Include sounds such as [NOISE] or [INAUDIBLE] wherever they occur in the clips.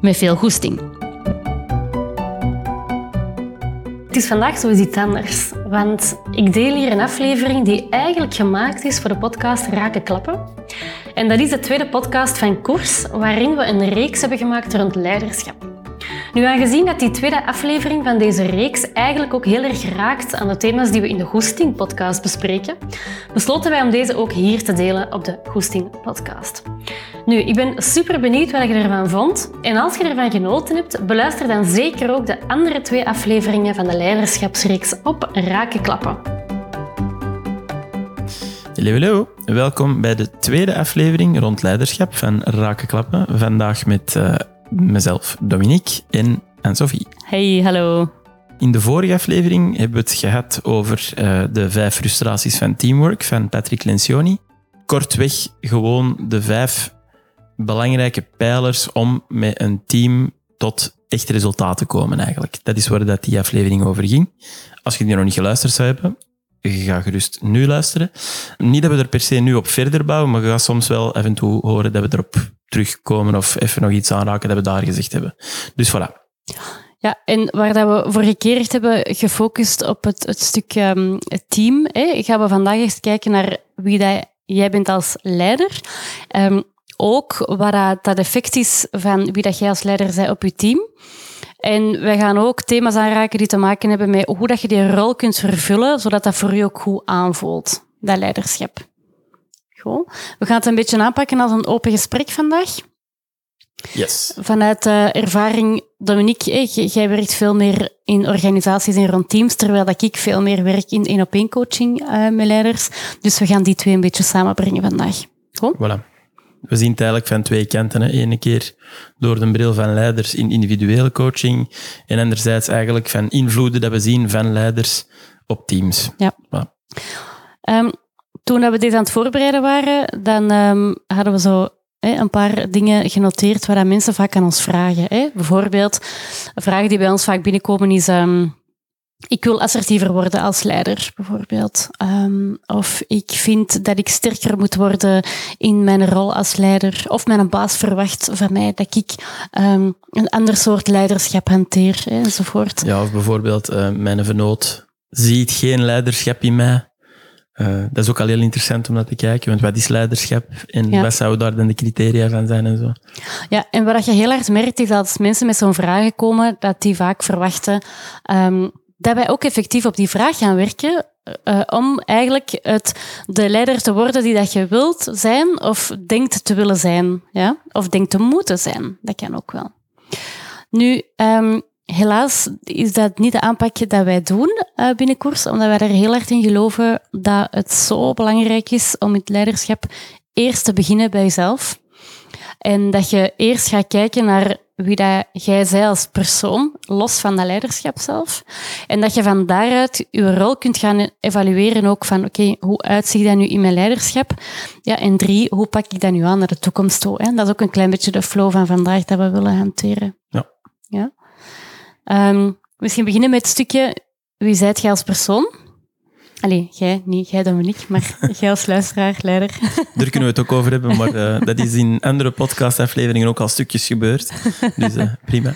Met veel goesting. Het is vandaag zoiets iets anders, want ik deel hier een aflevering die eigenlijk gemaakt is voor de podcast Raken Klappen. En dat is de tweede podcast van Koers, waarin we een reeks hebben gemaakt rond leiderschap. Nu, aangezien dat die tweede aflevering van deze reeks eigenlijk ook heel erg raakt aan de thema's die we in de Goesting podcast bespreken, besloten wij om deze ook hier te delen op de Goesting podcast. Nu, ik ben super benieuwd wat je ervan vond. En als je ervan genoten hebt, beluister dan zeker ook de andere twee afleveringen van de leiderschapsreeks op Raken Klappen. Hallo, hallo. Welkom bij de tweede aflevering rond leiderschap van Raken Klappen. Vandaag met uh, mezelf, Dominique en Anne-Sophie. Hey, hallo. In de vorige aflevering hebben we het gehad over uh, de vijf frustraties van teamwork van Patrick Lencioni. Kortweg gewoon de vijf belangrijke pijlers om met een team tot echt resultaat te komen eigenlijk. Dat is waar dat die aflevering over ging. Als je die nog niet geluisterd zou hebben, ga gerust nu luisteren. Niet dat we er per se nu op verder bouwen, maar je gaat soms wel af en toe horen dat we erop terugkomen of even nog iets aanraken dat we daar gezegd hebben. Dus voilà. Ja, en waar dat we vorige keer echt hebben gefocust op het, het stuk um, het team, hè, gaan we vandaag eens kijken naar wie dat jij bent als leider. Um, ook wat dat effect is van wie dat jij als leider bent op je team. En wij gaan ook thema's aanraken die te maken hebben met hoe dat je die rol kunt vervullen, zodat dat voor je ook goed aanvoelt, dat leiderschap. We gaan het een beetje aanpakken als een open gesprek vandaag. Yes. Vanuit uh, ervaring, Dominique, jij werkt veel meer in organisaties en rond teams, terwijl dat ik veel meer werk in één-op-één coaching uh, met leiders. Dus we gaan die twee een beetje samenbrengen vandaag. Goed? Voilà we zien het eigenlijk van twee kanten. Ene keer door de bril van leiders in individuele coaching en anderzijds eigenlijk van invloeden dat we zien van leiders op teams. Ja. Um, toen we dit aan het voorbereiden waren, dan um, hadden we zo een paar dingen genoteerd waar mensen vaak aan ons vragen. Bijvoorbeeld, een vraag die bij ons vaak binnenkomen is... Um, ik wil assertiever worden als leider, bijvoorbeeld. Um, of ik vind dat ik sterker moet worden in mijn rol als leider. Of mijn baas verwacht van mij dat ik een ander soort leiderschap hanteer, enzovoort. Ja, of bijvoorbeeld uh, mijn vernoot ziet geen leiderschap in mij. Uh, dat is ook al heel interessant om naar te kijken, want wat is leiderschap en ja. wat zouden daar dan de criteria van zijn en zo. Ja, en wat je heel hard merkt is dat als mensen met zo'n vragen komen, dat die vaak verwachten um, dat wij ook effectief op die vraag gaan werken uh, om eigenlijk het, de leider te worden die dat je wilt zijn of denkt te willen zijn. Ja? Of denkt te moeten zijn. Dat kan ook wel. Nu, um, helaas is dat niet de aanpak dat wij doen uh, binnen koers, omdat wij er heel erg in geloven dat het zo belangrijk is om het leiderschap eerst te beginnen bij jezelf. En dat je eerst gaat kijken naar wie dat jij zij als persoon, los van dat leiderschap zelf. En dat je van daaruit je rol kunt gaan evalueren ook van, oké, hoe uitziet dat nu in mijn leiderschap? Ja, en drie, hoe pak ik dat nu aan naar de toekomst toe? Hè? Dat is ook een klein beetje de flow van vandaag dat we willen hanteren. Ja. ja? Um, misschien beginnen met het stukje, wie zijt jij als persoon? Allee, jij niet, jij Dominique, maar [LAUGHS] jij als luisteraar, leider. Daar kunnen we het ook over hebben, maar uh, dat is in andere podcastafleveringen ook al stukjes gebeurd. Dus uh, prima.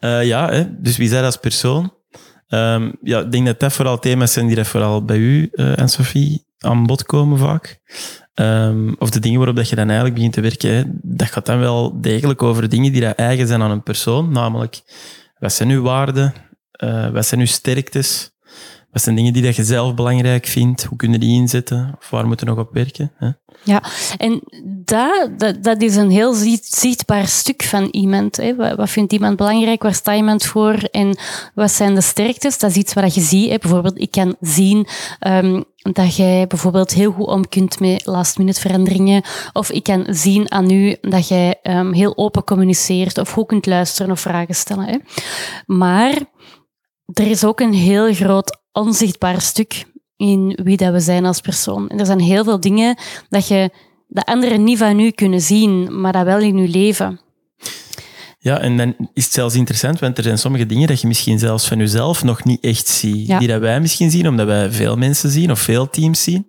Uh, ja, hè, dus wie zij als persoon? Um, ja, ik denk dat dat vooral thema's zijn die vooral bij u en Sophie aan bod komen vaak. Um, of de dingen waarop dat je dan eigenlijk begint te werken, hè, dat gaat dan wel degelijk over dingen die eigen zijn aan een persoon. Namelijk, wat zijn uw waarden? wat zijn uw sterktes? Wat zijn dingen die dat je zelf belangrijk vindt? Hoe kunnen die inzetten? Of waar moeten we nog op werken? Hè? Ja, en dat, dat, is een heel zichtbaar stuk van iemand. Hè. Wat, vindt iemand belangrijk? Waar staat iemand voor? En wat zijn de sterktes? Dat is iets wat je ziet. Hè. Bijvoorbeeld, ik kan zien um, dat jij bijvoorbeeld heel goed om kunt met last-minute veranderingen. Of ik kan zien aan u dat jij um, heel open communiceert of goed kunt luisteren of vragen stellen. Hè. Maar er is ook een heel groot onzichtbaar stuk in wie dat we zijn als persoon. En er zijn heel veel dingen dat je de anderen niet van u kunnen zien, maar dat wel in je leven. Ja, en dan is het zelfs interessant, want er zijn sommige dingen dat je misschien zelfs van jezelf nog niet echt ziet. Die dat wij misschien zien, omdat wij veel mensen zien of veel teams zien.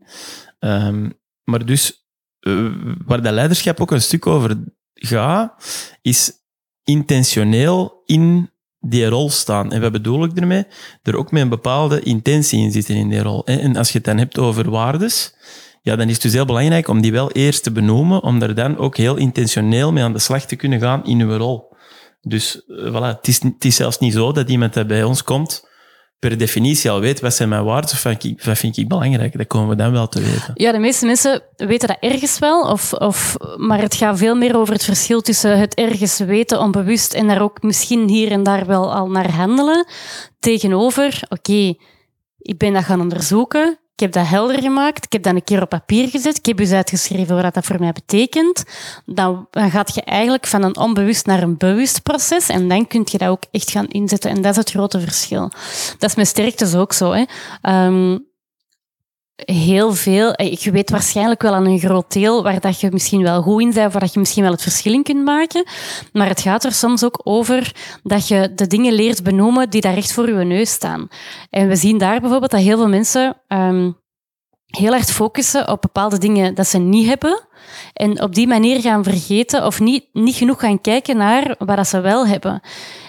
Um, maar dus, uh, waar dat leiderschap ook een stuk over gaat, is intentioneel in die rol staan. En wat bedoel ik ermee? Er ook met een bepaalde intentie in zitten in die rol. En als je het dan hebt over waardes, ja, dan is het dus heel belangrijk om die wel eerst te benoemen, om daar dan ook heel intentioneel mee aan de slag te kunnen gaan in uw rol. Dus uh, voilà, het is, het is zelfs niet zo dat iemand dat bij ons komt per definitie al weet wat zijn mijn waarden of wat vind, ik, belangrijk. Dat komen we dan wel te weten. Ja, de meeste mensen weten dat ergens wel, of, of, maar het gaat veel meer over het verschil tussen het ergens weten onbewust en daar ook misschien hier en daar wel al naar handelen, tegenover, oké, ik ben dat gaan onderzoeken, ik heb dat helder gemaakt. Ik heb dat een keer op papier gezet. Ik heb eens uitgeschreven wat dat voor mij betekent. Dan, gaat je eigenlijk van een onbewust naar een bewust proces. En dan kun je dat ook echt gaan inzetten. En dat is het grote verschil. Dat is met sterktes ook zo. Hè. Um, heel veel. Eh, je weet waarschijnlijk wel aan een groot deel waar dat je misschien wel goed in bent, waar dat je misschien wel het verschil in kunt maken. Maar het gaat er soms ook over dat je de dingen leert benoemen die daar recht voor je neus staan. En we zien daar bijvoorbeeld dat heel veel mensen um, heel erg focussen op bepaalde dingen dat ze niet hebben. En op die manier gaan vergeten of niet, niet genoeg gaan kijken naar wat ze wel hebben.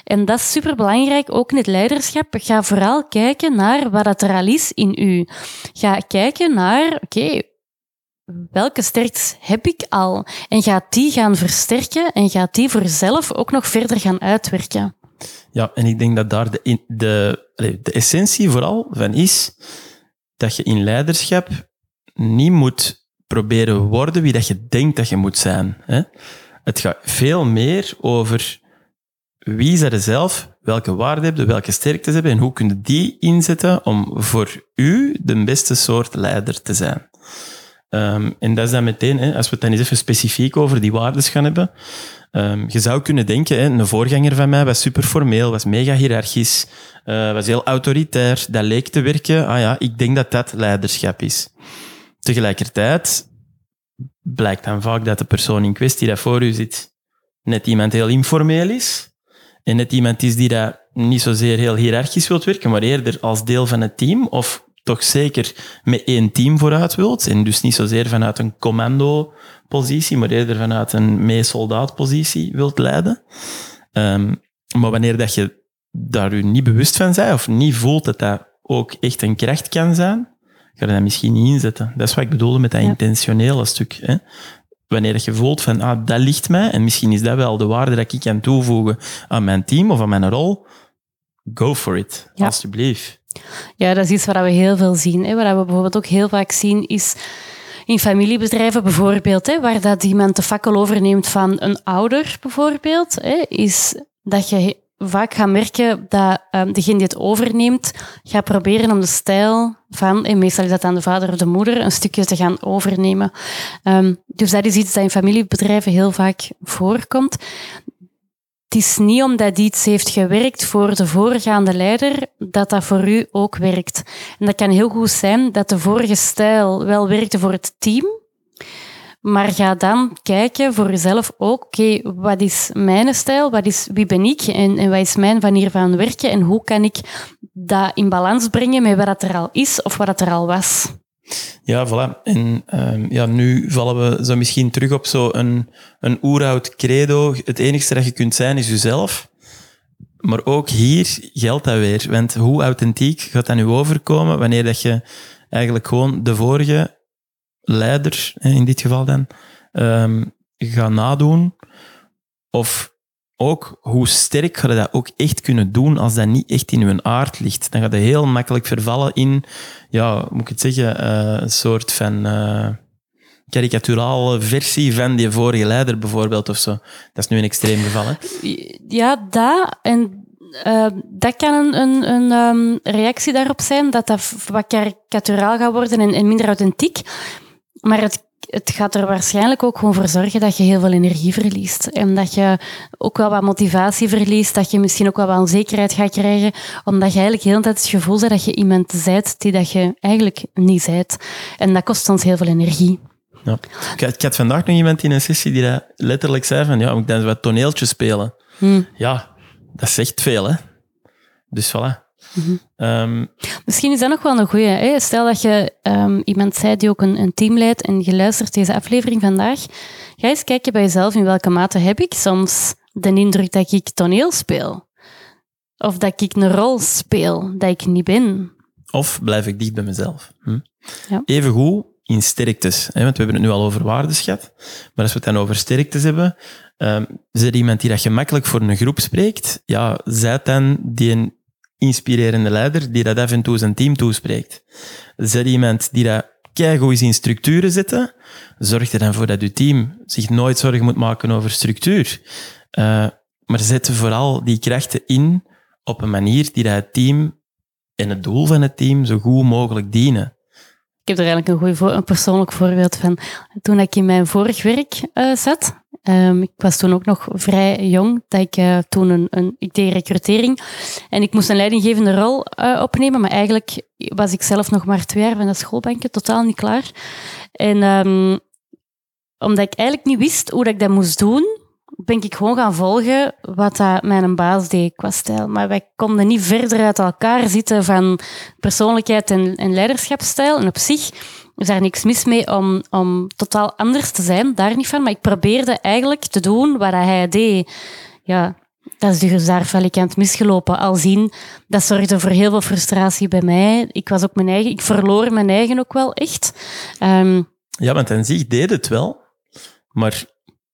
En dat is superbelangrijk, ook in het leiderschap. Ga vooral kijken naar wat er al is in u. Ga kijken naar, oké, welke sterktes heb ik al? En ga die gaan versterken en ga die voor jezelf ook nog verder gaan uitwerken. Ja, en ik denk dat daar de, de, de essentie vooral van is dat je in leiderschap niet moet proberen worden wie dat je denkt dat je moet zijn. Hè? Het gaat veel meer over wie zij er zelf, welke waarden hebben, welke sterktes hebben en hoe kun je die inzetten om voor u de beste soort leider te zijn. Um, en dat is dan meteen, hè, als we het dan eens even specifiek over die waarden gaan hebben. Um, je zou kunnen denken, hè, een voorganger van mij was super formeel, was mega hiërarchisch, uh, was heel autoritair, dat leek te werken. Ah ja, ik denk dat dat leiderschap is. Tegelijkertijd blijkt dan vaak dat de persoon in kwestie dat voor u zit net iemand heel informeel is en net iemand is die dat niet zozeer heel hiërarchisch wilt werken, maar eerder als deel van het team of toch zeker met één team vooruit wilt. En dus niet zozeer vanuit een commando-positie, maar eerder vanuit een mee-soldaat-positie wilt leiden. Um, maar wanneer dat je daar u niet bewust van bent of niet voelt dat dat ook echt een kracht kan zijn, ga je dat misschien niet inzetten. Dat is wat ik bedoelde met dat intentionele stuk. Hè? Wanneer je voelt van, ah, dat ligt mij, en misschien is dat wel de waarde dat ik kan toevoegen aan mijn team of aan mijn rol, go for it, alsjeblieft. Ja, dat is iets wat we heel veel zien. Hè. Wat we bijvoorbeeld ook heel vaak zien, is in familiebedrijven bijvoorbeeld, hè, waar dat iemand de fakkel overneemt van een ouder bijvoorbeeld, hè, is dat je vaak gaat merken dat um, degene die het overneemt, gaat proberen om de stijl van, en meestal is dat aan de vader of de moeder, een stukje te gaan overnemen. Um, dus dat is iets dat in familiebedrijven heel vaak voorkomt. Het is niet omdat iets heeft gewerkt voor de voorgaande leider, dat dat voor u ook werkt. En dat kan heel goed zijn dat de vorige stijl wel werkte voor het team, maar ga dan kijken voor jezelf ook, oké, wat is mijn stijl, wat is, wie ben ik en, en wat is mijn manier van werken en hoe kan ik dat in balans brengen met wat er al is of wat er al was. Ja, voilà. En um, ja, nu vallen we zo misschien terug op zo'n een, een credo. Het enige dat je kunt zijn is jezelf. Maar ook hier geldt dat weer. Want hoe authentiek gaat dat nu overkomen wanneer dat je eigenlijk gewoon de vorige leider, in dit geval dan, um, gaat nadoen? Of ook hoe sterk ga je dat ook echt kunnen doen als dat niet echt in je aard ligt. Dan gaat je heel makkelijk vervallen in, ja, moet ik het zeggen, eh, een soort van uh, versie van die vorige leider bijvoorbeeld of zo. Dat is nu een extreem geval, hè? Ja, dat. En uh, dat kan een, een, een um, reactie daarop zijn, dat dat wat karikaturaal gaat worden en, en minder authentiek. Maar het het gaat er waarschijnlijk ook gewoon voor zorgen dat je heel veel energie verliest. En dat je ook wel wat motivatie verliest. Dat je misschien ook wel wat onzekerheid gaat krijgen. Omdat je eigenlijk heel de tijd het gevoel hebt dat je iemand zijt die dat je eigenlijk niet zijt. En dat kost ons heel veel energie. Ja. Ik, had vandaag nog iemand in een sessie die dat letterlijk zei van ja, ik dan wat toneeltjes spelen. Hmm. Ja, dat zegt veel, hè. Dus voilà. Ehm, Misschien is dat nog wel een goeie. Stel dat je um, iemand zei die ook een, een, team leidt en je luistert deze aflevering vandaag. Ga eens kijken bij jezelf in welke mate heb ik soms de indruk dat ik toneel speel. Of dat ik een rol speel dat ik niet ben. Of blijf ik dicht bij mezelf. Hm? Ja. Even goed in sterktes. Hè? Want we hebben het nu al over waardes gehad. Maar als we het dan over sterktes hebben, um, is er iemand die dat gemakkelijk voor een groep spreekt? Ja, zij dan die een inspirerende leider die dat af en toe zijn team toespreekt. Zet iemand die dat keigoed is in structuren zetten, zorg er dan voor dat je team zich nooit zorgen moet maken over structuur. Uh, maar zet vooral die krachten in op een manier die dat het team en het doel van het team zo goed mogelijk dienen. Ik heb er eigenlijk een, goed een persoonlijk voorbeeld van. Toen ik in mijn vorig werk uh, zat, Um, ik was toen ook nog vrij jong, dat ik uh, toen een, een, ik deed recrutering en ik moest een leidinggevende rol uh, opnemen, maar eigenlijk was ik zelf nog maar twee jaar van de schoolbanken, totaal niet klaar. En um, omdat ik eigenlijk niet wist hoe dat ik dat moest doen, ben ik gewoon gaan volgen wat dat mijn baas deed qua stijl. Maar wij konden niet verder uit elkaar zitten van persoonlijkheid en, en leiderschapsstijl. En op zich is daar niks mis mee om, om totaal anders te zijn, daar niet van. Maar ik probeerde eigenlijk te doen wat hij deed. Ja, dat is dus daar valikant misgelopen. Al zien, dat zorgde voor heel veel frustratie bij mij. Ik was ook mijn eigen, ik verloor mijn eigen ook wel echt. Um, ja, want aan zich deed het wel. Maar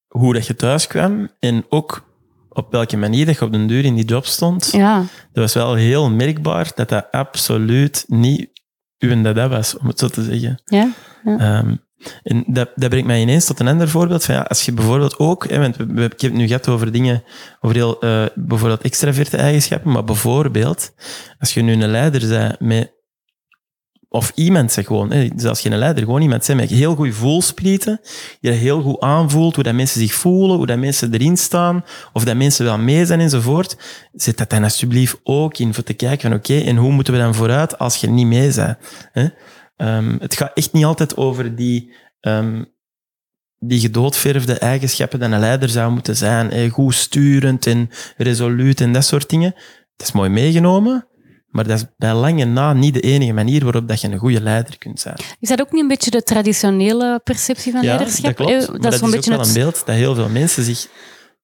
hoe dat je thuis kwam en ook op welke manier dat je op de deur in die job stond, ja. dat was wel heel merkbaar dat dat absoluut niet uw dat was, om het zo te zeggen. Ja. ja. Um, en dat, dat brengt mij ineens tot een ander voorbeeld. Van ja, als je bijvoorbeeld ook, hè, want we, we, ik heb het nu gehad over dingen, over heel, uh, bijvoorbeeld extraverte eigenschappen, maar bijvoorbeeld, als je nu een leider bent met of iemand zegt gewoon, hè, zelfs geen leider, gewoon iemand zegt met heel goed voelsprieten, die heel goed aanvoelt, hoe dat mensen zich voelen, hoe dat mensen erin staan, of dat mensen wel mee zijn enzovoort. Zet dat dan alsjeblieft ook in voor te kijken van oké, en hoe moeten we dan vooruit als je niet mee bent? Hè? Um, het gaat echt niet altijd over die, um, die gedoodverfde eigenschappen dat een leider zou moeten zijn. Goed sturend en resoluut en dat soort dingen. Dat is mooi meegenomen, maar dat is bij lange na niet de enige manier waarop dat je een goede leider kunt zijn. Is dat ook niet een beetje de traditionele perceptie van leiderschap? Dat, klopt. dat, is, beetje ook wel een beeld dat heel veel mensen zich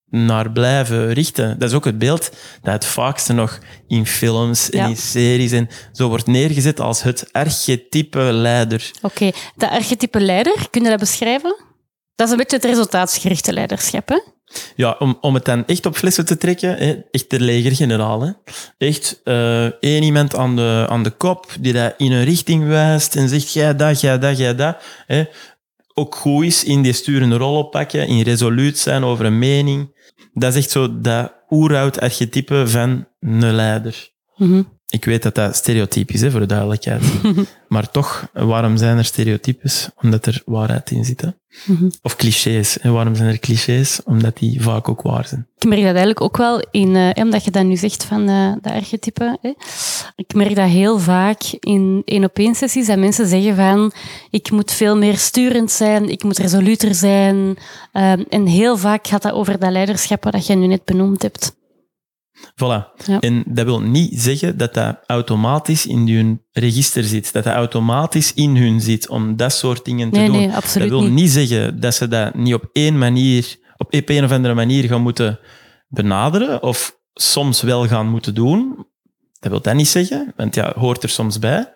naar blijven richten. Dat is ook het beeld dat het vaakste nog in films en in series en zo wordt neergezet als het archetype leider. Oké, okay. dat archetype leider, kun je dat beschrijven? Dat is een beetje het resultaatsgerichte leiderschap, hè? Ja, om, om het dan echt op flessen te trekken, hè, echt de legergeneraal. Echt uh, één iemand aan de, aan de kop die dat in een richting wijst en zegt, jij dat, jij dat, jij dat. Hè. Ook goed is in die sturende rol oppakken, in resoluut zijn over een mening. Dat is echt zo dat oeroud archetype van een leider. Mm ik weet dat dat stereotypisch is, hè, voor de duidelijkheid. [LAUGHS] maar toch, waarom zijn er stereotypes? Omdat er waarheid in zit. Mhm. Of clichés. En waarom zijn er clichés? Omdat die vaak ook waar zijn. Ik merk dat eigenlijk ook wel in, uh, omdat je dat nu zegt van uh, de archetypen. Hè. Ik merk dat heel vaak in één op één sessies dat mensen zeggen van ik moet veel meer sturend zijn, ik moet resoluter zijn. Uh, en heel vaak gaat dat over dat leiderschap wat je nu net benoemd hebt. Voilà. En dat wil niet zeggen dat dat automatisch in hun register zit, dat dat automatisch in hun zit om dat soort dingen te nee, doen. Nee, absoluut dat wil niet. zeggen dat ze dat niet op één manier, op een of andere manier gaan moeten benaderen of soms wel gaan moeten doen. Dat wil dat niet zeggen, want ja, hoort er soms bij.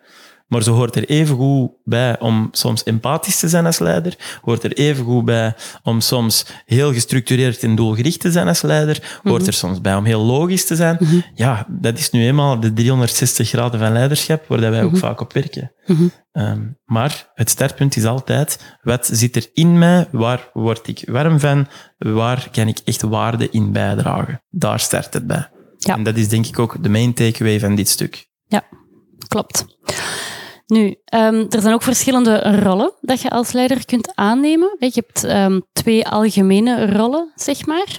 Maar zo hoort er even goed bij om soms empathisch te zijn als leider. Hoort er even goed bij om soms heel gestructureerd en doelgericht te zijn als leider. Hoort Mhm. er soms bij om heel logisch te zijn. Ja, dat is nu eenmaal de 360 graden van leiderschap, waar dat wij ook Mhm. vaak op werken. Mhm. Ehm, maar het startpunt is altijd, wat zit er in mij? Waar word ik warm van? Waar kan ik echt waarde in bijdragen? Daar start het bij. Ja. En dat is denk ik ook de main takeaway van dit stuk. Klopt. Nu, ehm, er zijn ook verschillende rollen dat je als leider kunt aannemen. Je hebt ehm, twee algemene rollen, zeg maar.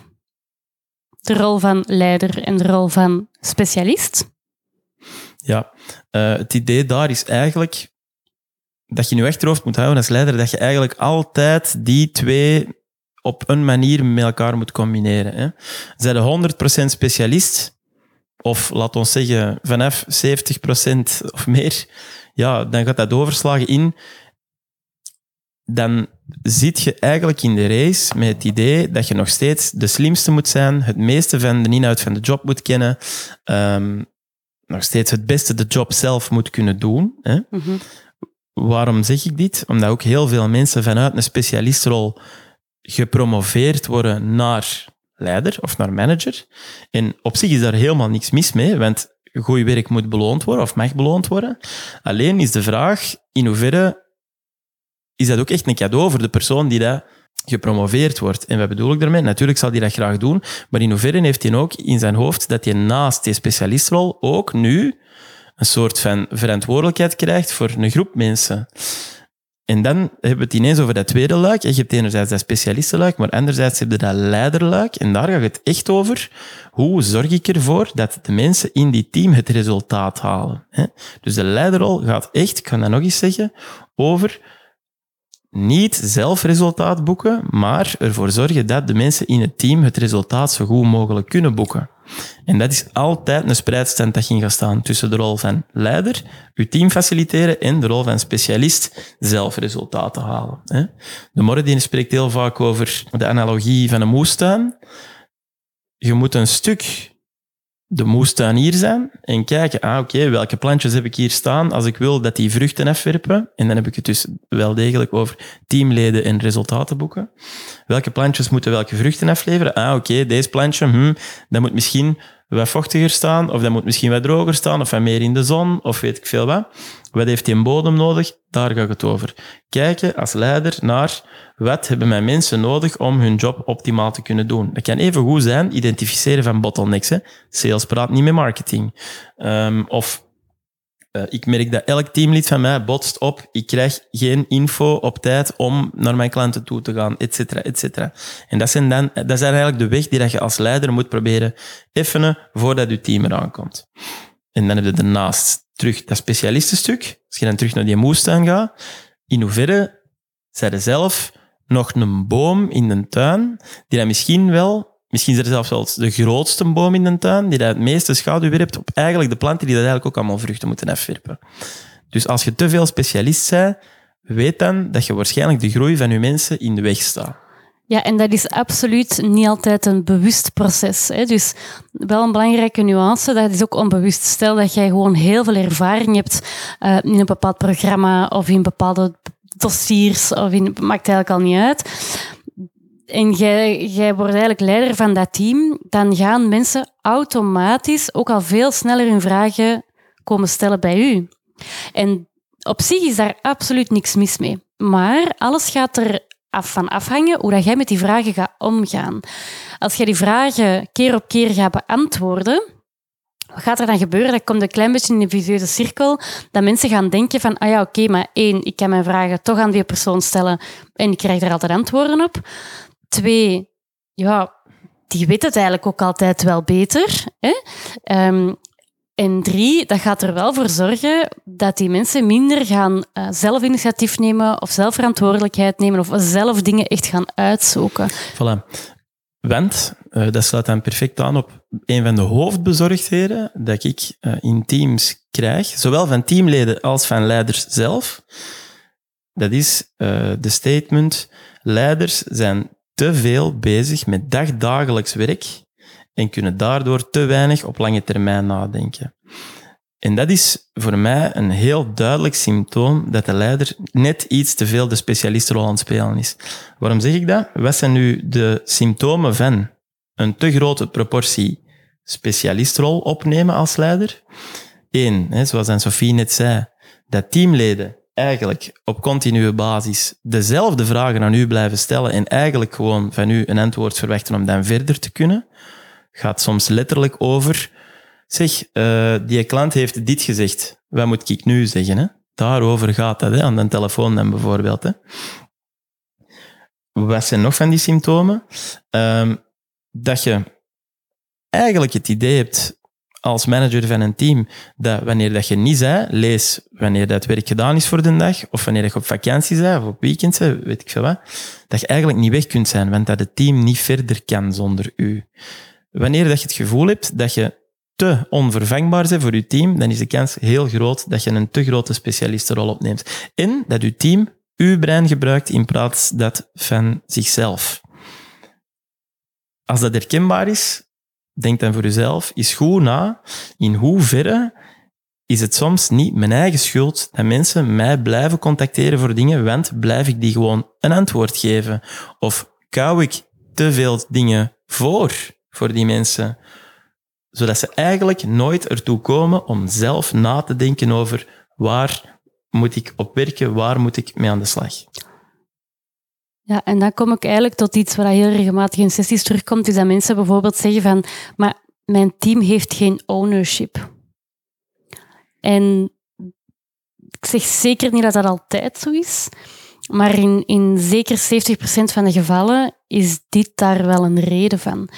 De rol van leider en de rol van specialist. Ja, eh, het idee daar is eigenlijk dat je in je achterhoofd moet houden als leider dat je eigenlijk altijd die twee op een manier met elkaar moet combineren. Hè. Zij de 100% specialist, of laat ons zeggen vanaf 70% of meer, ja, dan gaat dat overslagen in. Dan zit je eigenlijk in de race met het idee dat je nog steeds de slimste moet zijn, het meeste van de inhoud van de job moet kennen, ehm, nog steeds het beste de job zelf moet kunnen doen. Hè? Mhm. Waarom zeg ik dit? Omdat ook heel veel mensen vanuit een specialistrol gepromoveerd worden naar leider of naar manager. En op zich is daar helemaal niks mis mee, want goed werk moet beloond worden of mag beloond worden. Alleen is de vraag in hoeverre is dat ook echt een cadeau voor de persoon die dat gepromoveerd wordt. En wat bedoel ik daarmee? Natuurlijk zal hij dat graag doen, maar in hoeverre heeft hij ook in zijn hoofd dat hij naast die specialistrol ook nu een soort van verantwoordelijkheid krijgt voor een groep mensen. En dan hebben we het ineens over dat tweede luik. Je hebt enerzijds dat specialistenluik, maar anderzijds heb je dat leiderluik. En daar gaat het echt over. Hoe zorg ik ervoor dat de mensen in die team het resultaat halen? Dus de leiderrol gaat echt, ik kan dat nog eens zeggen, over niet zelf resultaat boeken, maar ervoor zorgen dat de mensen in het team het resultaat zo goed mogelijk kunnen boeken. En dat is altijd een spreidstand dat ging gaan staan tussen de rol van leider, uw team faciliteren, en de rol van specialist, zelf resultaten halen. De Moradine spreekt heel vaak over de analogie van een moestuin. Je moet een stuk de moestuinier zijn en kijken, ah oké, welke plantjes heb ik hier staan als ik wil dat die vruchten afwerpen. En dan heb ik het dus wel degelijk over teamleden en resultaten boeken. Welke plantjes moeten welke vruchten afleveren? Ah oké, deze plantje, hm, dat moet misschien wat vochtiger staan, of dat moet misschien wat droger staan, of wat meer in de zon, of weet ik veel wat. Wat heeft die bodem nodig? Daar gaat het over. Kijken als leider naar wat hebben mijn mensen nodig om hun job optimaal te kunnen doen. Dat kan even goed zijn, identificeren van bottlenecks. Hè. Sales praat niet met marketing. Ehm, of eh, ik merk dat elk teamlid van mij botst op, ik krijg geen info op tijd om naar mijn klanten toe te gaan, et cetera, et cetera. En dat, zijn dan, dat is eigenlijk de weg die dat je als leider moet proberen effenen voordat je team eraan komt. En dan heb je daarnaast terug dat specialistenstuk. Als je dan terug naar die moestuin gaat, in hoeverre zij zelf nog een boom in de tuin, die dan misschien wel, misschien is er zelfs wel de grootste boom in de tuin, die dat het meeste schaduw werpt op eigenlijk de planten die dat eigenlijk ook allemaal vruchten moeten afwerpen. Dus als je te veel specialist bent, weet dan dat je waarschijnlijk de groei van je mensen in de weg staat. Ja, en dat is absoluut niet altijd een bewust proces. Hè. Dus wel een belangrijke nuance, dat is ook onbewust. Stel dat jij gewoon heel veel ervaring hebt uh, in een bepaald programma of in bepaalde dossiers, of in, maakt eigenlijk al niet uit. En jij, jij wordt eigenlijk leider van dat team, dan gaan mensen automatisch ook al veel sneller hun vragen komen stellen bij u. En op zich is daar absoluut niks mis mee. Maar alles gaat er af van afhangen hoe dat jij met die vragen gaat omgaan. Als jij die vragen keer op keer gaat beantwoorden, wat gaat er dan gebeuren? Dat komt een klein beetje in een visieuze cirkel, dat mensen gaan denken van, ah ja, oké, maar één, ik kan mijn vragen toch aan die persoon stellen en ik krijg daar altijd antwoorden op. Twee, ja, die weet het eigenlijk ook altijd wel beter. Hè? Um, en drie, dat gaat er wel voor zorgen dat die mensen minder gaan uh, zelf initiatief nemen of zelf verantwoordelijkheid nemen of zelf dingen echt gaan uitzoeken. Voilà. Want, uh, dat sluit dan perfect aan op een van de hoofdbezorgdheden dat ik uh, in teams krijg, zowel van teamleden als van leiders zelf. Dat is de statement, leiders zijn te veel bezig met dagdagelijks werk en kunnen daardoor te weinig op lange termijn nadenken. En dat is voor mij een heel duidelijk symptoom dat de leider net iets te veel de specialistenrol aan het spelen is. Waarom zeg ik dat? Wat zijn nu de symptomen van een te grote proportie specialistrol opnemen als leider? Eén, hè, zoals Sophie net zei, dat teamleden eigenlijk op continue basis dezelfde vragen aan u blijven stellen en eigenlijk gewoon van u een antwoord verwachten om dan verder te kunnen, gaat soms letterlijk over, zeg, uh, die klant heeft dit gezegd, wat moet ik nu zeggen? Hè? Daarover gaat dat, hè, aan de telefoon dan bijvoorbeeld. Hè. Wat zijn nog van die symptomen? Um, dat je eigenlijk het idee hebt als manager van een team dat wanneer dat je niet zei, lees wanneer dat werk gedaan is voor de dag, of wanneer je op vakantie bent, of op weekend bent, weet ik veel wat, dat je eigenlijk niet weg kunt zijn, want dat het team niet verder kan zonder u. Wanneer dat je het gevoel hebt dat je te onvervangbaar bent voor je team, dan is de kans heel groot dat je een te grote specialistenrol opneemt. En dat je team uw brein gebruikt in plaats dat van zichzelf. Als dat herkenbaar is, denk dan voor jezelf, is goed na in hoeverre is het soms niet mijn eigen schuld dat mensen mij blijven contacteren voor dingen, want blijf ik die gewoon een antwoord geven? Of kou ik te veel dingen voor, voor die mensen, zodat ze eigenlijk nooit ertoe komen om zelf na te denken over waar moet ik op werken, waar moet ik mee aan de slag? Ja, en dan kom ik eigenlijk tot iets waar heel regelmatig in sessies terugkomt, is dat mensen bijvoorbeeld zeggen van, maar mijn team heeft geen ownership. En ik zeg zeker niet dat dat altijd zo is, maar in, in zeker 70% van de gevallen is dit daar wel een reden van.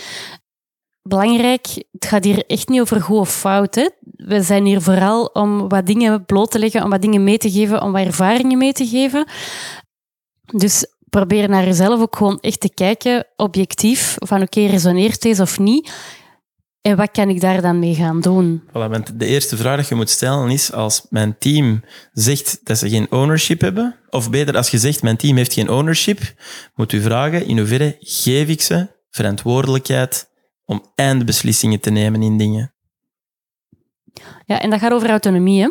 Belangrijk, het gaat hier echt niet over goed of fout. We zijn hier vooral om wat dingen bloot te leggen, om wat dingen mee te geven, om wat ervaringen mee te geven. Dus probeer naar jezelf ook gewoon echt te kijken, objectief, van oké, resoneert deze of niet? En wat kan ik daar dan mee gaan doen? Voilà, de eerste vraag die je moet stellen is, als mijn team zegt dat ze geen ownership hebben, of beter, als je zegt mijn team heeft geen ownership, moet u vragen in hoeverre geef ik ze verantwoordelijkheid om eindbeslissingen te nemen in dingen. Ja, en dat gaat over autonomie. Hè?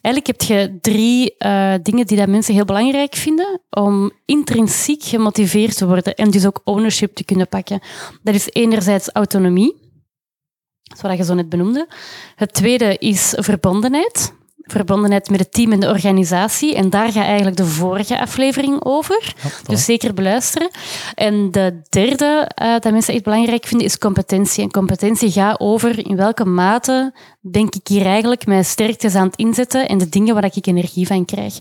Eigenlijk heb je drie uh, dingen die dat mensen heel belangrijk vinden om intrinsiek gemotiveerd te worden en dus ook ownership te kunnen pakken. Dat is enerzijds autonomie, zoals je zo net benoemde. Het tweede is verbondenheid verbondenheid met het team en de organisatie. En daar gaat eigenlijk de vorige aflevering over. dus zeker beluisteren. En de derde uh, dat mensen echt belangrijk vinden is competentie. En competentie gaat over in welke mate denk ik hier eigenlijk mijn sterktes aan het inzetten en de dingen waar ik energie van krijg.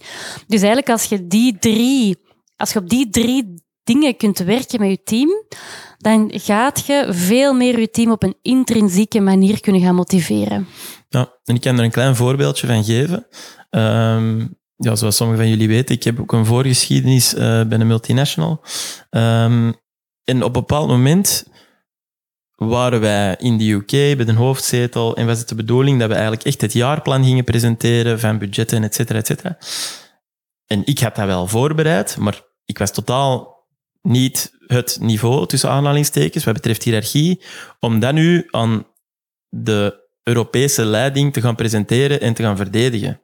Dus eigenlijk als je die drie, als je op die drie dingen kunt werken met je team, dan gaat je veel meer je team op een intrinsieke manier kunnen gaan motiveren. Ja, en ik kan er een klein voorbeeldje van geven. Um, ja, zoals sommigen van jullie weten, ik heb ook een voorgeschiedenis uh, bij een multinational. Um, en op een bepaald moment waren wij in de UK bij de hoofdzetel en was het de bedoeling dat we eigenlijk echt het jaarplan gingen presenteren van budgetten, et cetera, et cetera. En ik had dat wel voorbereid, maar ik was totaal niet het niveau, tussen aanhalingstekens, wat betreft hiërarchie, om dat nu aan de Europese leiding te gaan presenteren en te gaan verdedigen.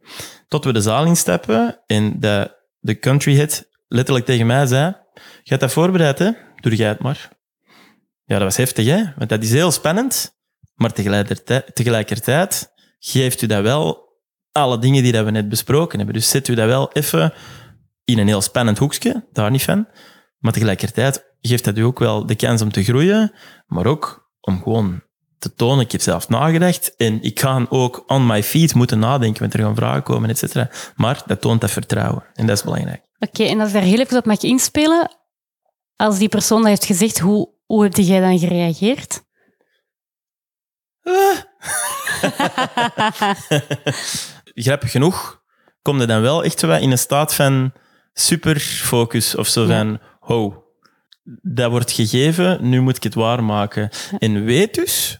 Tot we de zaal instappen en de, de country head letterlijk tegen mij zei, je dat voorbereid? Doe jij het maar. Ja, dat was heftig, hè? Want dat is heel spannend, maar tegelijkertijd, tegelijkertijd geeft u dat wel alle dingen die dat we net besproken hebben. Dus zet u dat wel even in een heel spannend hoekje, daar niet van. Maar tegelijkertijd geeft dat u ook wel de kans om te groeien, maar ook om gewoon te tonen. Ik heb zelf nagedacht en ik ga ook on my feet moeten nadenken, want er gaan vragen komen, et cetera. Maar dat toont dat vertrouwen en dat is belangrijk. Oké, en als ik daar heel even op mag inspelen, als die persoon dat heeft gezegd, hoe, hoe heb jij dan gereageerd? Uh. [LAUGHS] Grappig genoeg kom je dan wel echt zo in een staat van superfocus of zo van, ho, dat wordt gegeven, nu moet ik het waarmaken. En weet dus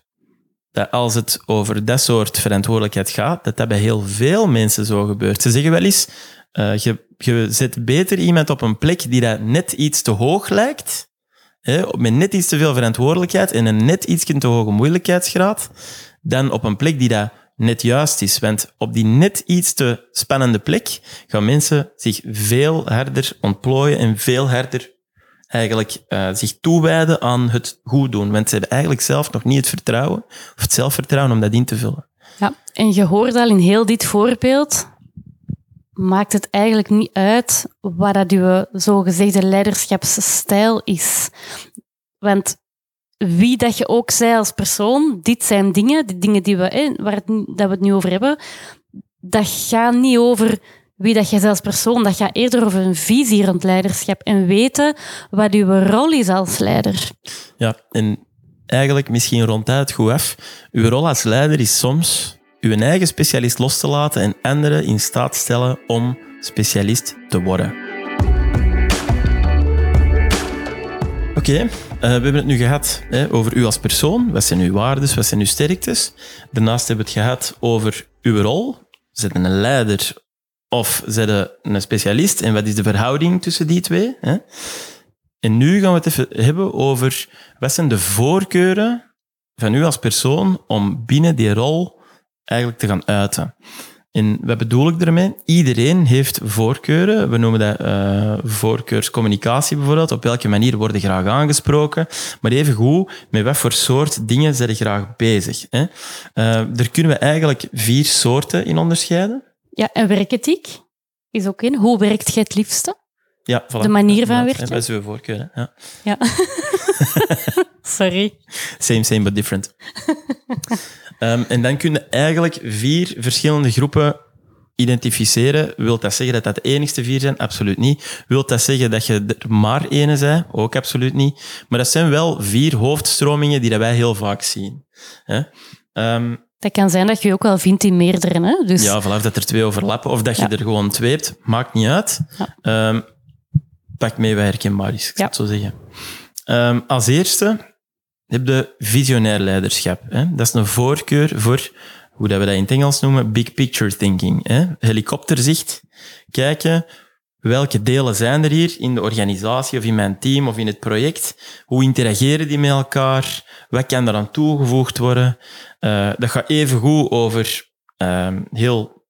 dat als het over dat soort verantwoordelijkheid gaat, dat dat bij heel veel mensen zo gebeurt. Ze zeggen wel eens, uh, je, je zet beter iemand op een plek die dat net iets te hoog lijkt, hè, met net iets te veel verantwoordelijkheid en een net iets te hoge moeilijkheidsgraad, dan op een plek die dat net juist is. Want op die net iets te spannende plek gaan mensen zich veel harder ontplooien en veel harder eigenlijk uh, zich toewijden aan het goed doen. Want ze hebben eigenlijk zelf nog niet het vertrouwen of het zelfvertrouwen om dat in te vullen. Ja, en je hoort al in heel dit voorbeeld, maakt het eigenlijk niet uit wat dat uw zogezegde leiderschapsstijl is. Want wie dat je ook zij als persoon, dit zijn dingen, die dingen die we, waar het, dat we het nu over hebben, dat gaat niet over wie dat je als persoon, dat gaat eerder over een visie rond leiderschap en weten wat uw rol is als leider. Ja, en eigenlijk misschien ronduit goed af. Uw rol als leider is soms uw eigen specialist los te laten en anderen in staat stellen om specialist te worden. Oké, eh, we hebben het nu gehad hè, over u als persoon. Wat zijn uw waarden, wat zijn uw sterktes? Daarnaast hebben we het gehad over uw rol. Zijn een leider of zijn een specialist? En wat is de verhouding tussen die twee? Hè? En nu gaan we het even hebben over wat zijn de voorkeuren van u als persoon om binnen die rol eigenlijk te gaan uiten. En wat bedoel ik ermee? Iedereen heeft voorkeuren. We noemen dat uh, voorkeurscommunicatie bijvoorbeeld. Op welke manier worden graag aangesproken. Maar even goed, met wat voor soort dingen zijn je graag bezig? Hè? Uh, er kunnen we eigenlijk vier soorten in onderscheiden. Ja, en werkethiek is ook in. Hoe werkt jij het liefste? Ja, voilà. De manier van werken. Dat is uw voorkeur. Ja. ja. [LAUGHS] Sorry. Same, same, but different. um, en dan kun je eigenlijk vier verschillende groepen identificeren. Wilt dat zeggen dat dat de enigste vier zijn? Absoluut niet. Wilt dat zeggen dat je er maar ene bent? Ook absoluut niet. Maar dat zijn wel vier hoofdstromingen die dat wij heel vaak zien. Um, dat kan zijn dat je je ook wel vindt in meerdere. Hè? Dus... Ja, vanaf dat er twee overlappen of dat je er gewoon twee hebt, maakt niet uit. Ja. Um, pak mee wat herkenbaar is, ik zou het zo zeggen. Um, als eerste heb je visionair leiderschap. Hè? Dat is een voorkeur voor, hoe dat we dat in het Engels noemen, big picture thinking. Hè? Helikopterzicht. Kijken, welke delen zijn er hier in de organisatie of in mijn team of in het project? Hoe interageren die met elkaar? Wat kan er aan toegevoegd worden? Uh, dat gaat even goed over uh, heel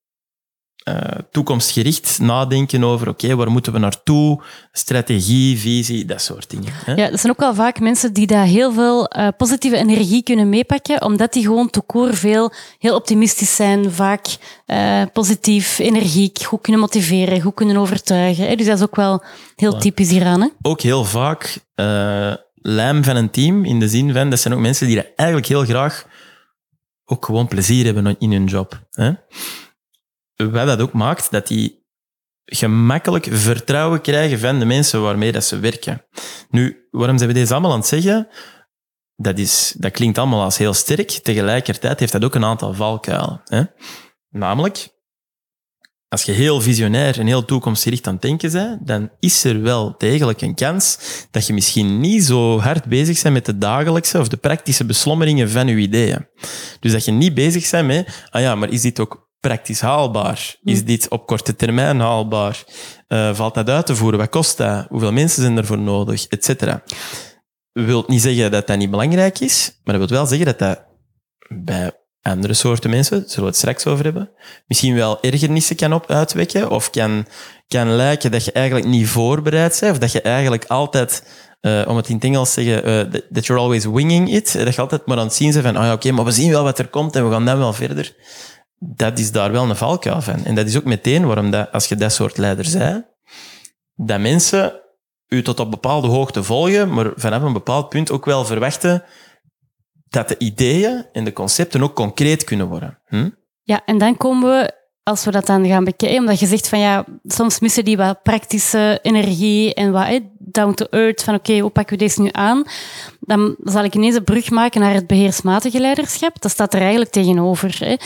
uh, toekomstgericht nadenken over, oké, waar moeten we naartoe? Strategie, visie, dat soort dingen. Hè? Ja, er zijn ook wel vaak mensen die daar heel veel positieve energie kunnen meepakken, omdat die gewoon toekoor veel heel optimistisch zijn, vaak positief, energiek, goed kunnen motiveren, goed kunnen overtuigen. Hè? Dus dat is ook wel heel typisch hieraan. Hè? Ook heel vaak lijm van een team, in de zin van, dat zijn ook mensen die eigenlijk heel graag ook gewoon plezier hebben in hun job. Hè? Wat dat ook maakt, dat die gemakkelijk vertrouwen krijgen van de mensen waarmee dat ze werken. Nu, waarom zijn we deze allemaal aan het zeggen? Dat, is, dat klinkt allemaal als heel sterk. Tegelijkertijd heeft dat ook een aantal valkuilen. Hè? Namelijk, als je heel visionair en heel toekomstgericht aan het denken bent, dan is er wel degelijk een kans dat je misschien niet zo hard bezig bent met de dagelijkse of de praktische beslommeringen van je ideeën. Dus dat je niet bezig bent met, ah ja, maar is dit ook praktisch haalbaar? Is hmm. dit op korte termijn haalbaar? Uh, valt dat uit te voeren? Wat kost dat? Hoeveel mensen zijn ervoor nodig? Etcetera. wil niet zeggen dat dat niet belangrijk is, maar dat wil wel zeggen dat dat bij andere soorten mensen, daar zullen we het straks over hebben, misschien wel ergernissen kan op uitwekken of kan, kan lijken dat je eigenlijk niet voorbereid bent of dat je eigenlijk altijd, uh, om het in het Engels te zeggen, uh, that you're always winging it, dat je altijd maar aan het zien bent van, oh ja, oké, maar we zien wel wat er komt en we gaan dan wel verder. Dat is daar wel een valkuil van. En dat is ook meteen waarom dat, als je dat soort leider bent, dat mensen u tot op bepaalde hoogte volgen, maar vanaf een bepaald punt ook wel verwachten dat de ideeën en de concepten ook concreet kunnen worden. Hm? Ja, en dan komen we, als we dat dan gaan bekijken, omdat je zegt van ja, soms missen die wat praktische energie en wat down to earth, van oké, hoe pakken we deze nu aan? Dan zal ik ineens een brug maken naar het beheersmatige leiderschap. Dat staat er eigenlijk tegenover.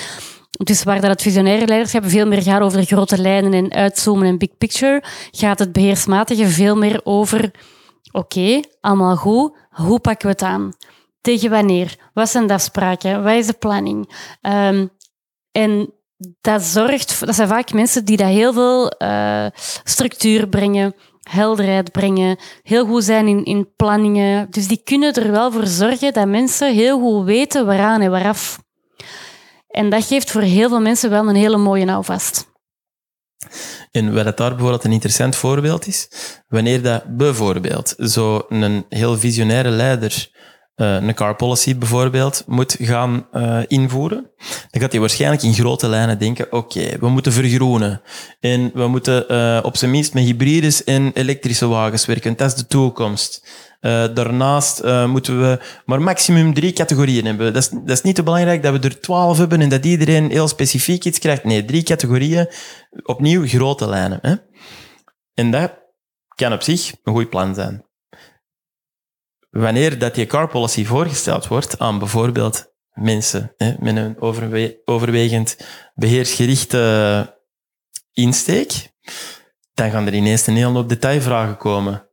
Dus waar dat het visionaire leiderschap veel meer gaat over grote lijnen en uitzoomen en big picture, gaat het beheersmatige veel meer over oké, allemaal goed, hoe pakken we het aan? Tegen wanneer? Wat zijn de afspraken? Wat is de planning? Um, en dat zorgt, dat zijn vaak mensen die daar heel veel uh, structuur brengen, helderheid brengen, heel goed zijn in, in planningen. Dus die kunnen er wel voor zorgen dat mensen heel goed weten waaraan en waaraf. En dat geeft voor heel veel mensen wel een hele mooie houvast. En wat het daar bijvoorbeeld een interessant voorbeeld is, wanneer dat bijvoorbeeld zo'n heel visionaire leider uh, een car policy bijvoorbeeld moet gaan uh, invoeren, dan gaat hij waarschijnlijk in grote lijnen denken, oké, we moeten vergroenen en we moeten uh, op zijn minst met hybrides en elektrische wagens werken, dat is de toekomst. daarnaast moeten we maar maximum drie categorieën hebben. Dat is, dat is niet te belangrijk dat we er twaalf hebben en dat iedereen heel specifiek iets krijgt. Nee, drie categorieën, opnieuw grote lijnen. Hè? En dat kan op zich een goed plan zijn wanneer dat die car policy voorgesteld wordt aan bijvoorbeeld mensen hè, met een overwegend beheersgerichte insteek, dan gaan er ineens een hele hoop detailvragen komen,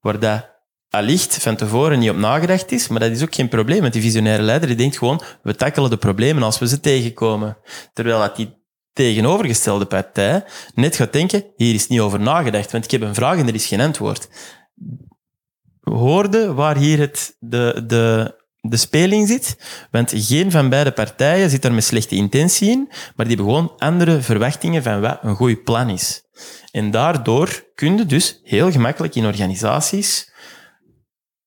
waar dat allicht van tevoren niet op nagedacht is, maar dat is ook geen probleem, want die visionaire leider die denkt gewoon, we tackelen de problemen als we ze tegenkomen. Terwijl dat die tegenovergestelde partij net gaat denken, hier is niet over nagedacht, want ik heb een vraag en er is geen antwoord hoorde waar hier het, de, de, de speling zit. Want geen van beide partijen zit er met slechte intentie in, maar die hebben gewoon andere verwachtingen van wat een goed plan is. En daardoor kun je dus heel gemakkelijk in organisaties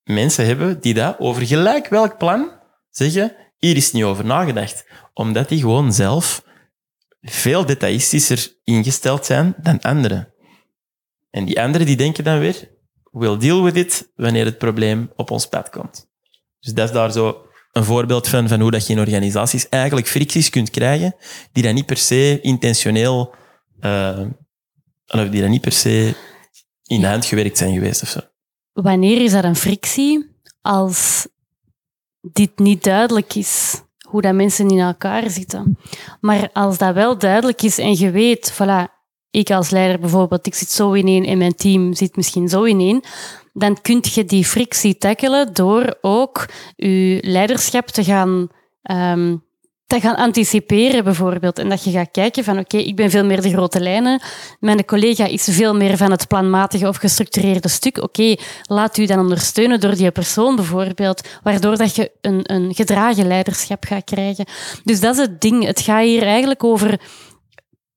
mensen hebben die dat over gelijk welk plan zeggen, hier is niet over nagedacht. Omdat die gewoon zelf veel detailistischer ingesteld zijn dan anderen. En die anderen die denken dan weer, we'll deal with it wanneer het probleem op ons pad komt. Dus dat is daar zo een voorbeeld van, van hoe dat je in organisaties eigenlijk fricties kunt krijgen die dan niet per se intentioneel, uh, die dan niet per se in hand gewerkt zijn geweest of zo. Wanneer is dat een frictie? Als dit niet duidelijk is hoe dat mensen in elkaar zitten. Maar als dat wel duidelijk is en je weet, voilà, ik als leider bijvoorbeeld, ik zit zo ineen en mijn team zit misschien zo ineen, dan kun je die frictie tackelen door ook je leiderschap te gaan, um, te gaan anticiperen bijvoorbeeld. En dat je gaat kijken van oké, ik ben veel meer de grote lijnen, mijn collega is veel meer van het planmatige of gestructureerde stuk. Oké, laat u dan ondersteunen door die persoon bijvoorbeeld, waardoor dat je een, een gedragen leiderschap gaat krijgen. Dus dat is het ding. Het gaat hier eigenlijk over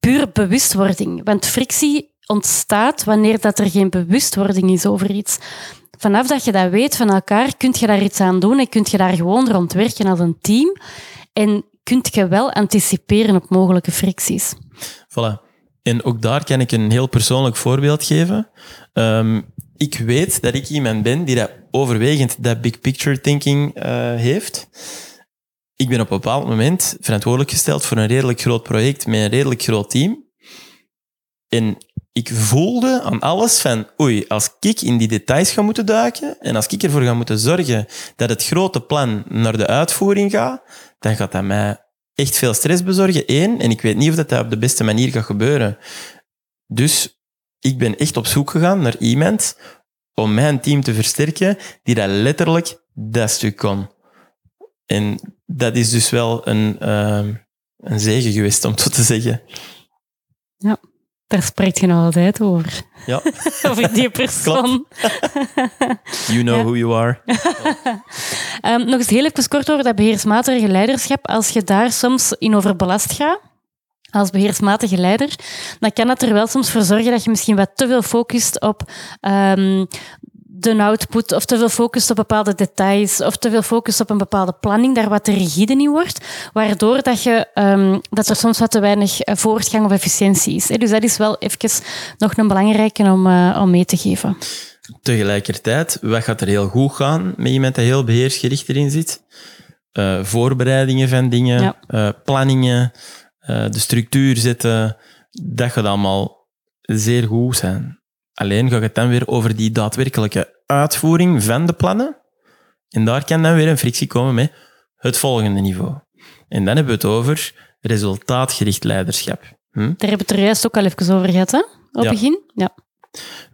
puur bewustwording. Want frictie ontstaat wanneer dat er geen bewustwording is over iets. Vanaf dat je dat weet van elkaar, kun je daar iets aan doen en kun je daar gewoon rond werken als een team. En kun je wel anticiperen op mogelijke fricties. Voilà. En ook daar kan ik een heel persoonlijk voorbeeld geven. Um, ik weet dat ik iemand ben die dat overwegend dat big picture thinking uh, heeft ik ben op een bepaald moment verantwoordelijk gesteld voor een redelijk groot project met een redelijk groot team. En ik voelde aan alles van, oei, als ik in die details ga moeten duiken en als ik ervoor ga moeten zorgen dat het grote plan naar de uitvoering gaat, dan gaat dat mij echt veel stress bezorgen, één. En ik weet niet of dat, op de beste manier gaat gebeuren. Dus ik ben echt op zoek gegaan naar iemand om mijn team te versterken die dat letterlijk dat stuk kon. En dat is dus wel een, uh, een zegen geweest, om zo te zeggen. Ja, daar spreekt je nog altijd over. Ja. [LAUGHS] over die persoon. you know who you are. um, [LAUGHS] nog eens heel even kort over dat beheersmatige leiderschap. Als je daar soms in overbelast gaat, als beheersmatige leider, dan kan dat er wel soms voor zorgen dat je misschien wat te veel focust op um, de output of te veel focust op bepaalde details of te veel focust op een bepaalde planning, daar wat te rigide in wordt, waardoor dat, je, um, dat er soms wat te weinig eh, voortgang of efficiëntie is. Dus dat is wel even nog een belangrijke om, uh, om mee te geven. Tegelijkertijd, wat gaat er heel goed gaan met iemand die heel beheersgericht erin zit? Uh, voorbereidingen van dingen, ja. planningen, de structuur zetten, dat gaat allemaal zeer goed zijn. Alleen gaat het dan weer over die daadwerkelijke uitvoering van de plannen. En daar kan dan weer een frictie komen met het volgende niveau. En dan hebben we het over resultaatgericht leiderschap. Hm? Daar hebben we het er juist ook al even over gehad, hè? Op het begin. Ja.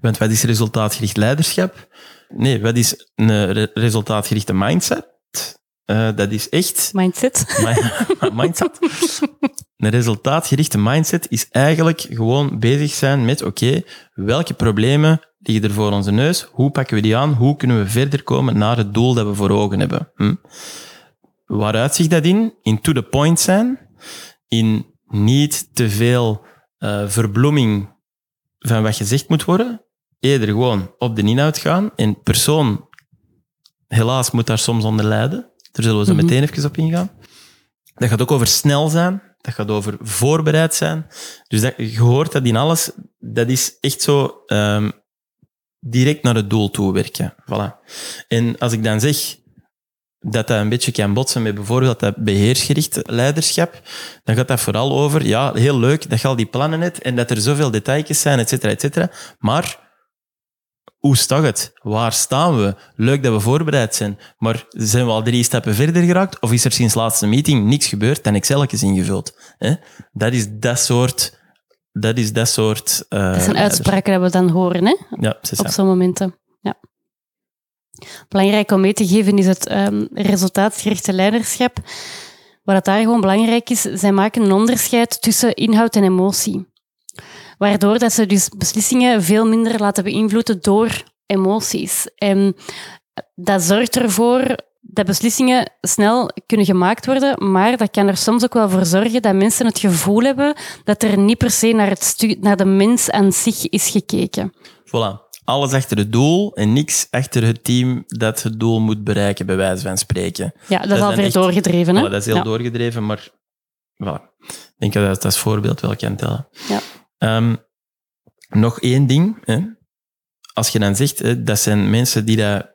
Want wat is resultaatgericht leiderschap? Nee, wat is een resultaatgerichte mindset? Uh, dat is echt... Mindset. [LAUGHS] mindset. [LAUGHS] Een resultaatgerichte mindset is eigenlijk gewoon bezig zijn met, oké, welke problemen liggen er voor onze neus? Hoe pakken we die aan? Hoe kunnen we verder komen naar het doel dat we voor ogen hebben? Hm? Waaruit zich dat in? In to the point zijn. in niet te veel uh, verbloeming van wat gezegd moet worden. Eerder gewoon op de inhoud gaan. En persoon, helaas, moet daar soms onder lijden. Daar zullen we zo meteen even op ingaan. Dat gaat ook over snel zijn. Dat gaat over voorbereid zijn. Dus dat, je hoort dat in alles. Dat is echt zo um, direct naar het doel toe werken. Voilà. En als ik dan zeg dat dat een beetje kan botsen met bijvoorbeeld dat beheersgericht leiderschap, dan gaat dat vooral over, ja, heel leuk dat je al die plannen hebt en dat er zoveel details zijn, et cetera, et cetera. Maar hoe staat het? Waar staan we? Leuk dat we voorbereid zijn, maar zijn we al drie stappen verder geraakt? Of is er sinds laatste meeting niks gebeurd en Excel is ingevuld? Dat is dat soort... Dat is dat soort... Uh, dat zijn uitspraken dat we dan horen, hè? Ja, Op zo'n momenten. Ja. Belangrijk om mee te geven is het um, resultaatgerichte leiderschap. Wat daar gewoon belangrijk is, zij maken een onderscheid tussen inhoud en emotie. Waardoor dat ze dus beslissingen veel minder laten beïnvloeden door emoties. En dat zorgt ervoor dat beslissingen snel kunnen gemaakt worden, maar dat kan er soms ook wel voor zorgen dat mensen het gevoel hebben dat er niet per se naar, het naar de mens aan zich is gekeken. Voilà. Alles achter het doel en niks achter het team dat het doel moet bereiken, bij wijze van spreken. Ja, dat, is al weer doorgedreven. Hè? dat is heel doorgedreven, maar voilà. ik denk dat dat als voorbeeld wel kan tellen. Ja. Um, nog één ding. Hè. Als je dan zegt, hè, dat zijn mensen die dat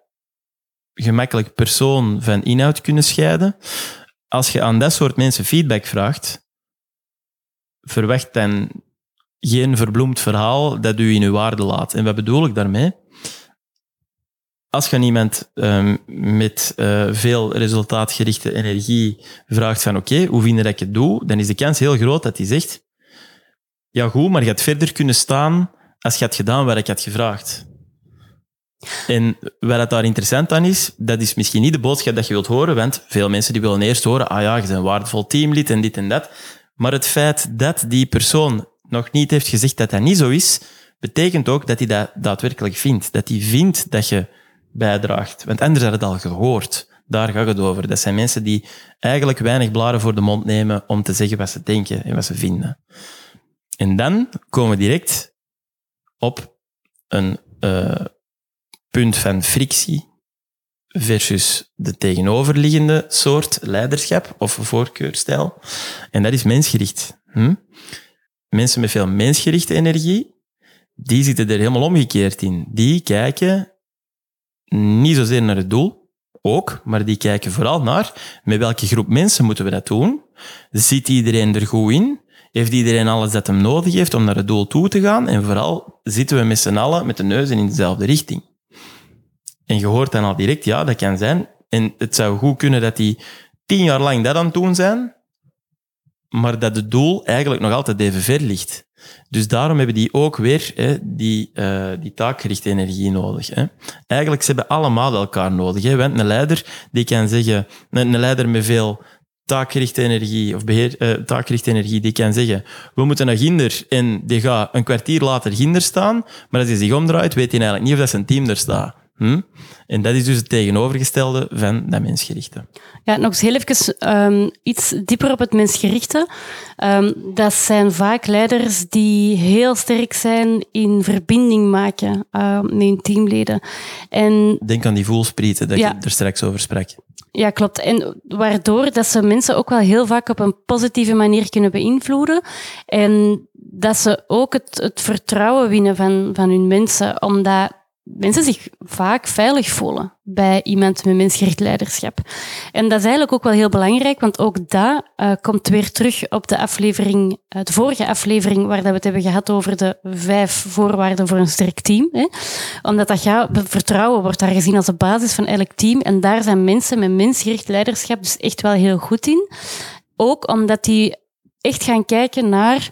gemakkelijk persoon van inhoud kunnen scheiden. Als je aan dat soort mensen feedback vraagt, verwacht dan geen verbloemd verhaal dat u in uw waarde laat. En wat bedoel ik daarmee? Als je iemand um, met uh, veel resultaatgerichte energie vraagt van oké, hoe vind dat ik het doe? Dan is de kans heel groot dat hij zegt ja, goed, maar je had verder kunnen staan als je had gedaan wat ik had gevraagd. En wat het daar interessant aan is, dat is misschien niet de boodschap dat je wilt horen, want veel mensen die willen eerst horen, ah ja, je bent een waardevol teamlid en dit en dat. Maar het feit dat die persoon nog niet heeft gezegd dat dat niet zo is, betekent ook dat hij dat daadwerkelijk vindt. Dat hij vindt dat je bijdraagt. Want anders had het al gehoord. Daar gaat het over. Dat zijn mensen die eigenlijk weinig blaren voor de mond nemen om te zeggen wat ze denken en wat ze vinden. En dan komen we direct op een uh, punt van frictie versus de tegenoverliggende soort leiderschap of voorkeurstijl. En dat is mensgericht. Hm? Mensen met veel mensgerichte energie, die zitten er helemaal omgekeerd in. Die kijken niet zozeer naar het doel, ook, maar die kijken vooral naar met welke groep mensen moeten we dat doen. Zit iedereen er goed in? Heeft iedereen alles dat hem nodig heeft om naar het doel toe te gaan? En vooral zitten we met z'n allen met de neus in dezelfde richting. En je hoort dan al direct, ja, dat kan zijn. En het zou goed kunnen dat die tien jaar lang dat aan het doen zijn, maar dat het doel eigenlijk nog altijd even ver ligt. Dus daarom hebben die ook weer hè, die, uh, die taakgerichte energie nodig. Hè. Eigenlijk, ze hebben allemaal elkaar nodig. Hè. Want een leider die kan zeggen, een leider met veel taakgerichte energie of beheer, uh, taakgerichte energie, die kan zeggen, we moeten naar Ginder en die gaat een kwartier later Ginder staan, maar als hij zich omdraait, weet hij eigenlijk niet of dat zijn team er staat. Hm? En dat is dus het tegenovergestelde van dat mensgerichte. Ja, nog eens heel even um, iets dieper op het mensgerichte. Um, dat zijn vaak leiders die heel sterk zijn in verbinding maken uh, met hun teamleden. En, Denk aan die voelsprieten dat ja. je er straks over sprak. Ja, klopt. En waardoor dat ze mensen ook wel heel vaak op een positieve manier kunnen beïnvloeden. En dat ze ook het, het vertrouwen winnen van, van hun mensen, omdat mensen zich vaak veilig voelen bij iemand met mensgericht leiderschap. En dat is eigenlijk ook wel heel belangrijk, want ook dat uh, komt weer terug op de aflevering, uh, de vorige aflevering, waar dat we het hebben gehad over de vijf voorwaarden voor een sterk team. Hè. Omdat dat gaat, vertrouwen wordt daar gezien als de basis van elk team. En daar zijn mensen met mensgericht leiderschap dus echt wel heel goed in. Ook omdat die echt gaan kijken naar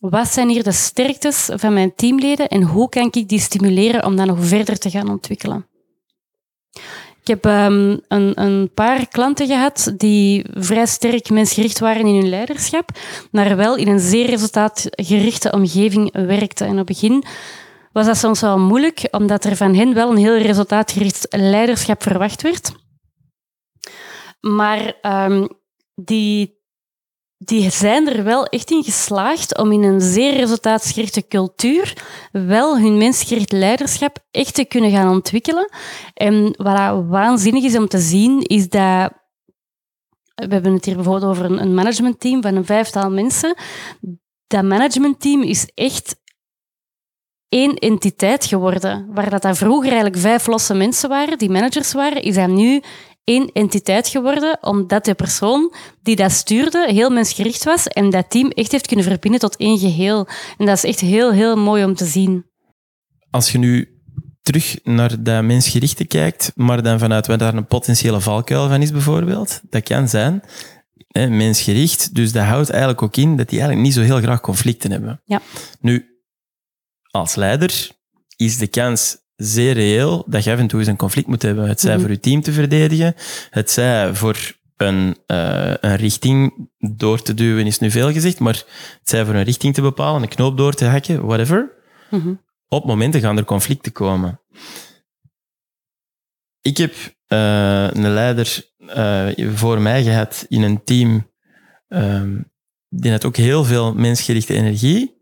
wat zijn hier de sterktes van mijn teamleden en hoe kan ik die stimuleren om dat nog verder te gaan ontwikkelen? Ik heb um, een, paar klanten gehad die vrij sterk mensgericht waren in hun leiderschap, maar wel in een zeer resultaatgerichte omgeving werkten. En op het begin was dat soms wel moeilijk, omdat er van hen wel een heel resultaatgericht leiderschap verwacht werd. Maar um, die die zijn er wel echt in geslaagd om in een zeer resultaatsgerichte cultuur wel hun mensgericht leiderschap echt te kunnen gaan ontwikkelen. En wat waanzinnig is om te zien, is dat we hebben het hier bijvoorbeeld over een managementteam van een vijftal mensen. Dat managementteam is echt één entiteit geworden. Waar dat, dat vroeger eigenlijk vijf losse mensen waren, die managers waren, is dat nu één entiteit geworden, omdat de persoon die dat stuurde heel mensgericht was en dat team echt heeft kunnen verbinden tot één geheel. En dat is echt heel, heel mooi om te zien. Als je nu terug naar dat mensgerichte kijkt, maar dan vanuit waar daar een potentiële valkuil van is bijvoorbeeld, dat kan zijn hè, mensgericht, dus dat houdt eigenlijk ook in dat die eigenlijk niet zo heel graag conflicten hebben. Ja. Nu, als leider is de kans zeer reëel dat je af en toe eens een conflict moet hebben. Het zij mhm. voor je team te verdedigen, het zij voor een, uh, een richting door te duwen, is nu veel gezegd, maar het zij voor een richting te bepalen, een knoop door te hakken, whatever. Mhm. Op momenten gaan er conflicten komen. Ik heb uh, een leider uh, voor mij gehad in een team um, die had ook heel veel mensgerichte energie.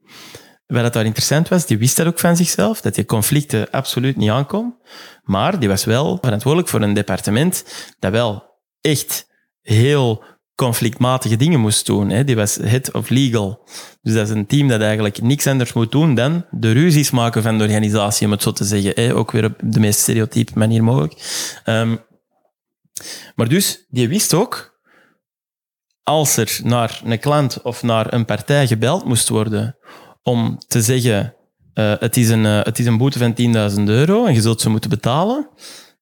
Wat dat daar interessant was, die wist dat ook van zichzelf, dat die conflicten absoluut niet aankom. Maar die was wel verantwoordelijk voor een departement dat wel echt heel conflictmatige dingen moest doen. Hè. Die was head of legal. Dus dat is een team dat eigenlijk niks anders moet doen dan de ruzies maken van de organisatie, om het zo te zeggen. Hè. Ook weer op de meest stereotype manier mogelijk. Um, maar dus, die wist ook, als er naar een klant of naar een partij gebeld moest worden om te zeggen, uh, het, is een, uh, het is een boete van 10.000 euro en je zult ze moeten betalen,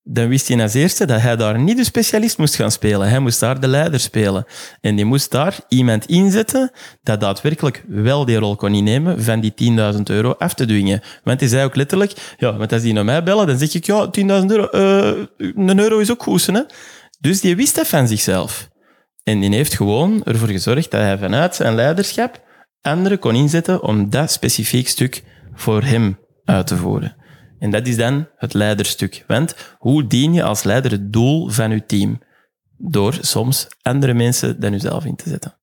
dan wist hij als eerste dat hij daar niet de specialist moest gaan spelen. Hij moest daar de leider spelen. En die moest daar iemand inzetten dat daadwerkelijk wel die rol kon innemen van die 10.000 euro af te dwingen. Want hij zei ook letterlijk, ja, want als die naar mij bellen, dan zeg ik, ja, 10.000 euro, uh, een euro is ook goed, hè. Dus die wist dat van zichzelf. En die heeft gewoon ervoor gezorgd dat hij vanuit zijn leiderschap anderen kon inzetten om dat specifiek stuk voor hem uit te voeren. En dat is dan het leiderstuk. Want hoe dien je als leider het doel van je team? Door soms andere mensen dan jezelf in te zetten.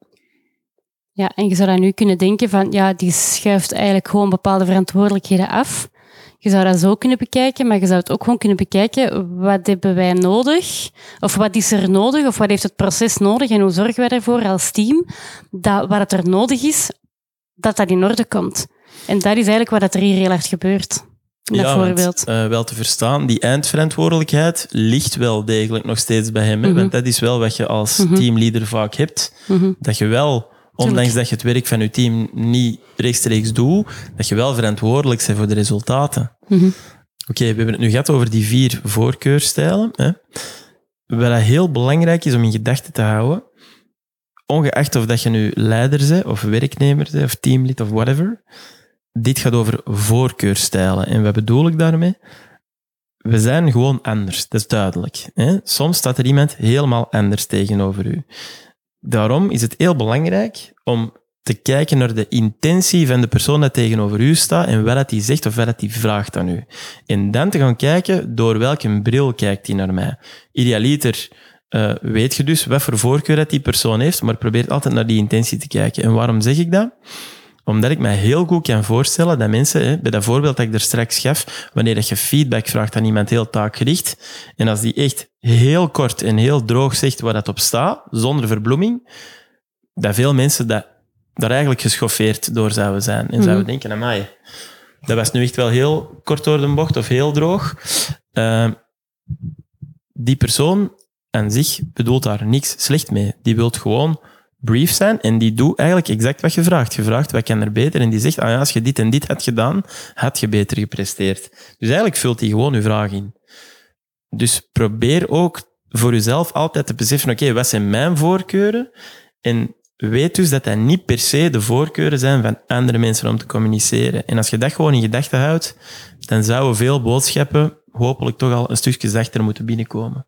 Ja, en je zou dan nu kunnen denken van, ja, die schuift eigenlijk gewoon bepaalde verantwoordelijkheden af. Je zou dat zo kunnen bekijken, maar je zou het ook gewoon kunnen bekijken, wat hebben wij nodig? Of wat is er nodig? Of wat heeft het proces nodig? En hoe zorgen wij ervoor als team dat wat er nodig is, dat dat in orde komt? En dat is eigenlijk wat er hier heel erg gebeurt ja, want, uh, wel te verstaan, die eindverantwoordelijkheid ligt wel degelijk nog steeds bij hem. Mhm. Want dat is wel wat je als Mhm. teamleader vaak hebt. Mhm. Dat je wel, ondanks dat je het werk van je team niet rechtstreeks doet, dat je wel verantwoordelijk bent voor de resultaten. Mhm. Oké, we hebben het nu gehad over die vier voorkeurstijlen. Hè. Wat heel belangrijk is om in gedachten te houden, ongeacht of dat je nu leider bent, of werknemer bent, of teamlid, of whatever, dit gaat over voorkeurstijlen. En wat bedoel ik daarmee? We zijn gewoon anders, dat is duidelijk. Hè? Soms staat er iemand helemaal anders tegenover u. Daarom is het heel belangrijk om te kijken naar de intentie van de persoon dat tegenover u staat en wat hij zegt of wat hij vraagt aan u. En dan te gaan kijken door welke bril kijkt hij naar mij. Idealiter uh, weet je dus wat voor voorkeur dat die persoon heeft, maar probeer altijd naar die intentie te kijken. En waarom zeg ik dat? Omdat ik mij heel goed kan voorstellen dat mensen, hè, bij dat voorbeeld dat ik er straks gaf, wanneer je feedback vraagt aan iemand heel taakgericht, en als die echt heel kort en heel droog zegt waar dat op staat, zonder verbloeming, dat veel mensen dat, daar eigenlijk geschoffeerd door zouden zijn. En zouden denken, amai, dat was nu echt wel heel kort door de bocht of heel droog. Uh, die persoon aan zich bedoelt daar niks slecht mee. Die wil gewoon brief zijn en die doet eigenlijk exact wat je vraagt. Je vraagt wat kan er beter en die zegt, ah ja, als je dit en dit had gedaan, had je beter gepresteerd. Dus eigenlijk vult hij gewoon je vraag in. Dus probeer ook voor jezelf altijd te beseffen, oké, wat zijn mijn voorkeuren? En weet dus dat dat niet per se de voorkeuren zijn van andere mensen om te communiceren. En als je dat gewoon in gedachten houdt, dan zouden veel boodschappen hopelijk toch al een stukje zachter moeten binnenkomen.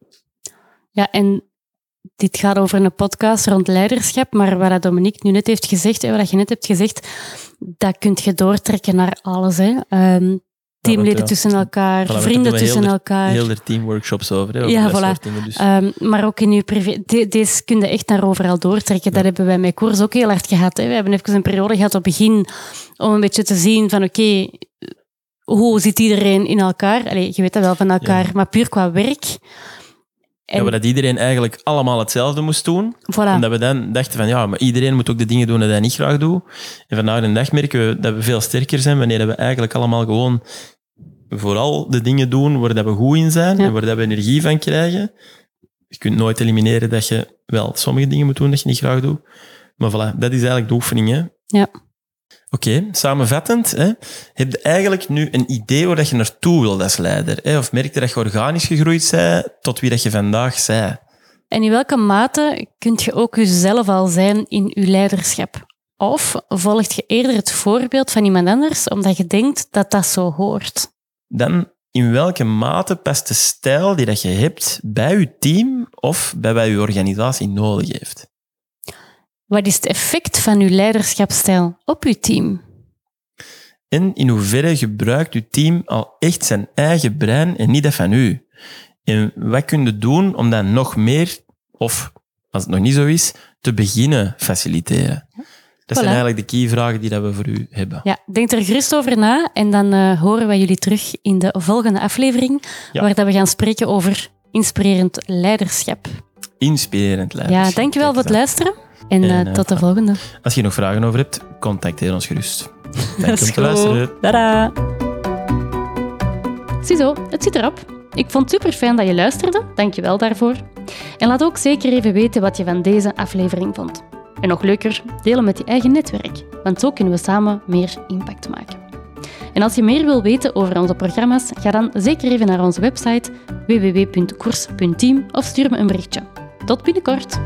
Ja, en dit gaat over een podcast rond leiderschap, maar wat Dominique nu net heeft gezegd, en wat je net hebt gezegd, dat kun je doortrekken naar alles. Hè. Um, teamleden ja. tussen elkaar, Voilà, vrienden tussen heel elkaar. Heel er teamworkshops over. Hè, over Ja, voilà. dingen, dus. Ehm, maar ook in je privé... de- deze kun je echt naar overal doortrekken. Dat hebben wij met koers ook heel hard gehad. Hè. We hebben even een periode gehad op het begin om een beetje te zien van oké, hoe zit iedereen in elkaar? Allee, je weet dat wel van elkaar, maar puur qua werk. En, Ja, dat iedereen eigenlijk allemaal hetzelfde moest doen. voilà. Omdat we dan dachten van ja, maar iedereen moet ook de dingen doen die hij niet graag doet. En vandaag de dag merken we dat we veel sterker zijn wanneer we eigenlijk allemaal gewoon vooral de dingen doen waar dat we goed in zijn Ja. en waar dat we energie van krijgen. Je kunt nooit elimineren dat je wel sommige dingen moet doen dat je niet graag doet. Maar voilà, dat is eigenlijk de oefening. Hè? Ja. Oké, samenvattend. Hè, heb je eigenlijk nu een idee waar dat je naartoe wilt als leider? Hè? Of merk je dat je organisch gegroeid bent tot wie dat je vandaag bent? En in welke mate kunt je ook jezelf al zijn in je leiderschap? Of volgt je eerder het voorbeeld van iemand anders omdat je denkt dat dat zo hoort? dan in welke mate past de stijl die dat je hebt bij je team of bij wat je organisatie nodig heeft? Wat is het effect van je leiderschapsstijl op je team? En in hoeverre gebruikt je team al echt zijn eigen brein en niet dat van u? En wat kun je doen om dat nog meer, of als het nog niet zo is, te beginnen faciliteren? Dat zijn eigenlijk de key vragen die dat we voor u hebben. Ja, denk er gerust over na en dan eh, horen we jullie terug in de volgende aflevering, Ja. waar dat we gaan spreken over inspirerend leiderschap. Inspirerend leiden. Ja, dankjewel voor het luisteren en, eh, En, eh, tot de volgende. Als je nog vragen over hebt, contacteer ons gerust. Dank je om te luisteren. Tada! Ziezo, het zit erop. Ik vond het super fijn dat je luisterde. Dank je wel daarvoor. En laat ook zeker even weten wat je van deze aflevering vond. En nog leuker, delen met je eigen netwerk, want zo kunnen we samen meer impact maken. En als je meer wil weten over onze programma's, ga dan zeker even naar onze website www.koers.team of stuur me een berichtje. Tot binnenkort!